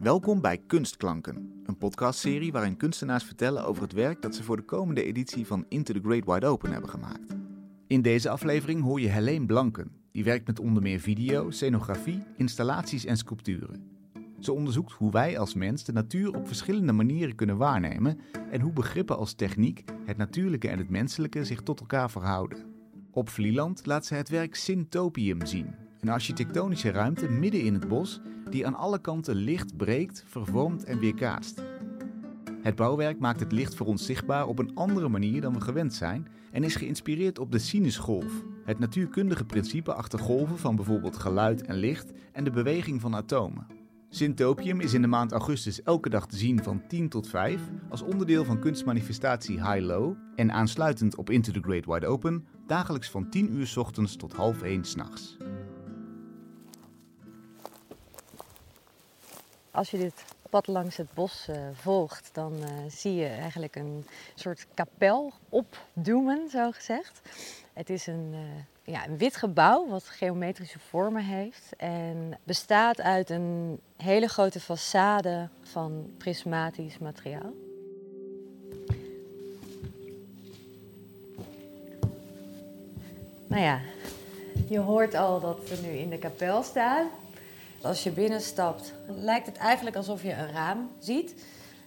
Welkom bij Kunstklanken, een podcastserie waarin kunstenaars vertellen over het werk dat ze voor de komende editie van Into the Great Wide Open hebben gemaakt. In deze aflevering hoor je Helene Blanken, die werkt met onder meer video, scenografie, installaties en sculpturen. Ze onderzoekt hoe wij als mens de natuur op verschillende manieren kunnen waarnemen en hoe begrippen als techniek, het natuurlijke en het menselijke zich tot elkaar verhouden. Op Vlieland laat ze het werk Syntopium zien, een architectonische ruimte midden in het bos die aan alle kanten licht breekt, vervormt en weerkaatst. Het bouwwerk maakt het licht voor ons zichtbaar op een andere manier dan we gewend zijn en is geïnspireerd op de sinusgolf, het natuurkundige principe achter golven van bijvoorbeeld geluid en licht en de beweging van atomen. Syntopium is in de maand augustus elke dag te zien van 10 tot 5 als onderdeel van kunstmanifestatie High Low en aansluitend op Into the Great Wide Open dagelijks van 10 uur s ochtends tot half 1 s'nachts. Als je dit pad langs het bos uh, volgt, dan uh, zie je eigenlijk een soort kapel opdoemen, zo gezegd. Het is een, uh, ja, een wit gebouw wat geometrische vormen heeft en bestaat uit een hele grote façade van prismatisch materiaal. Nou ja, je hoort al dat we nu in de kapel staan. Als je binnenstapt, lijkt het eigenlijk alsof je een raam ziet.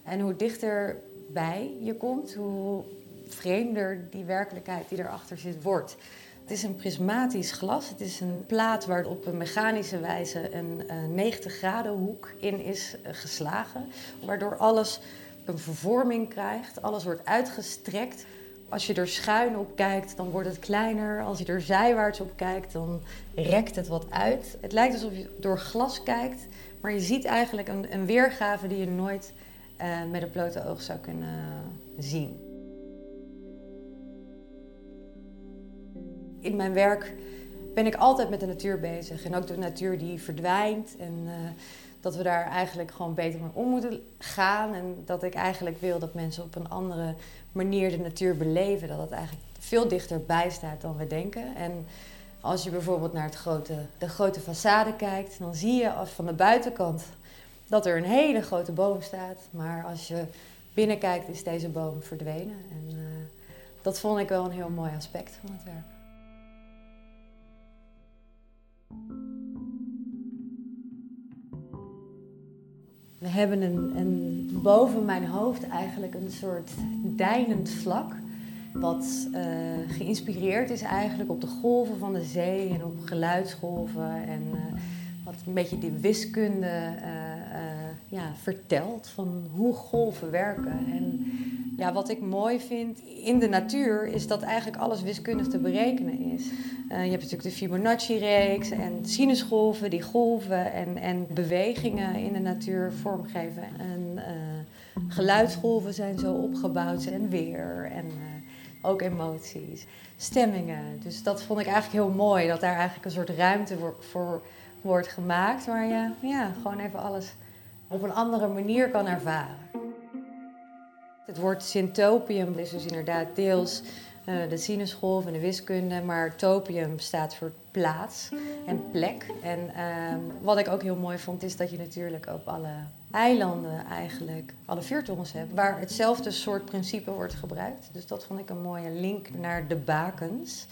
En hoe dichter bij je komt, hoe vreemder die werkelijkheid die erachter zit wordt. Het is een prismatisch glas. Het is een plaat waar op een mechanische wijze een 90 graden hoek in is eh, geslagen. Waardoor alles een vervorming krijgt. Alles wordt uitgestrekt. Als je er schuin op kijkt, dan wordt het kleiner. Als je er zijwaarts op kijkt, dan rekt het wat uit. Het lijkt alsof je door glas kijkt, maar je ziet eigenlijk een, een weergave die je nooit uh, met een blote oog zou kunnen zien. In mijn werk ben ik altijd met de natuur bezig. En ook de natuur die verdwijnt. En uh, dat we daar eigenlijk gewoon beter mee om moeten gaan. En dat ik eigenlijk wil dat mensen op een andere manier de natuur beleven. Dat het eigenlijk veel dichterbij staat dan we denken. En als je bijvoorbeeld naar het grote, de grote façade kijkt, dan zie je van de buitenkant dat er een hele grote boom staat. Maar als je binnenkijkt, is deze boom verdwenen. En uh, dat vond ik wel een heel mooi aspect van het werk. We hebben een, een, boven mijn hoofd eigenlijk een soort deinend vlak. Wat uh, geïnspireerd is eigenlijk op de golven van de zee en op geluidsgolven. En uh, wat een beetje die wiskunde uh, ja, vertelt van hoe golven werken. En ja, wat ik mooi vind in de natuur is dat eigenlijk alles wiskundig te berekenen is. Uh, je hebt natuurlijk de Fibonacci-reeks en sinusgolven die golven en, en bewegingen in de natuur vormgeven. En uh, geluidsgolven zijn zo opgebouwd en weer en uh, ook emoties, stemmingen. Dus dat vond ik eigenlijk heel mooi, dat daar eigenlijk een soort ruimte voor, voor wordt gemaakt waar je ja, gewoon even alles op een andere manier kan ervaren. Het woord syntopium is dus inderdaad deels uh, de sinusgolf en de wiskunde, maar topium staat voor plaats en plek. En uh, wat ik ook heel mooi vond, is dat je natuurlijk op alle eilanden eigenlijk alle vuurtorens hebt, waar hetzelfde soort principe wordt gebruikt. Dus dat vond ik een mooie link naar de bakens.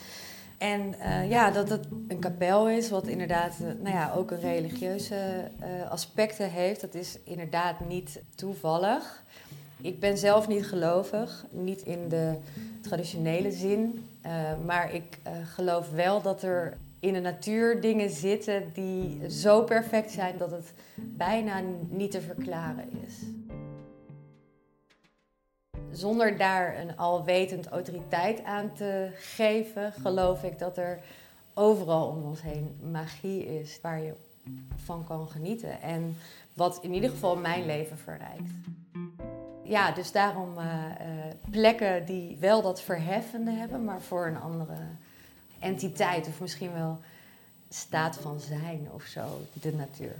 En uh, ja, dat het een kapel is, wat inderdaad uh, nou ja, ook een religieuze uh, aspecten heeft, dat is inderdaad niet toevallig. Ik ben zelf niet gelovig, niet in de traditionele zin. Uh, maar ik uh, geloof wel dat er in de natuur dingen zitten die zo perfect zijn dat het bijna niet te verklaren is. Zonder daar een alwetend autoriteit aan te geven, geloof ik dat er overal om ons heen magie is waar je van kan genieten. En wat in ieder geval mijn leven verrijkt ja, dus daarom uh, uh, plekken die wel dat verheffende hebben, maar voor een andere entiteit of misschien wel staat van zijn of zo, de natuur.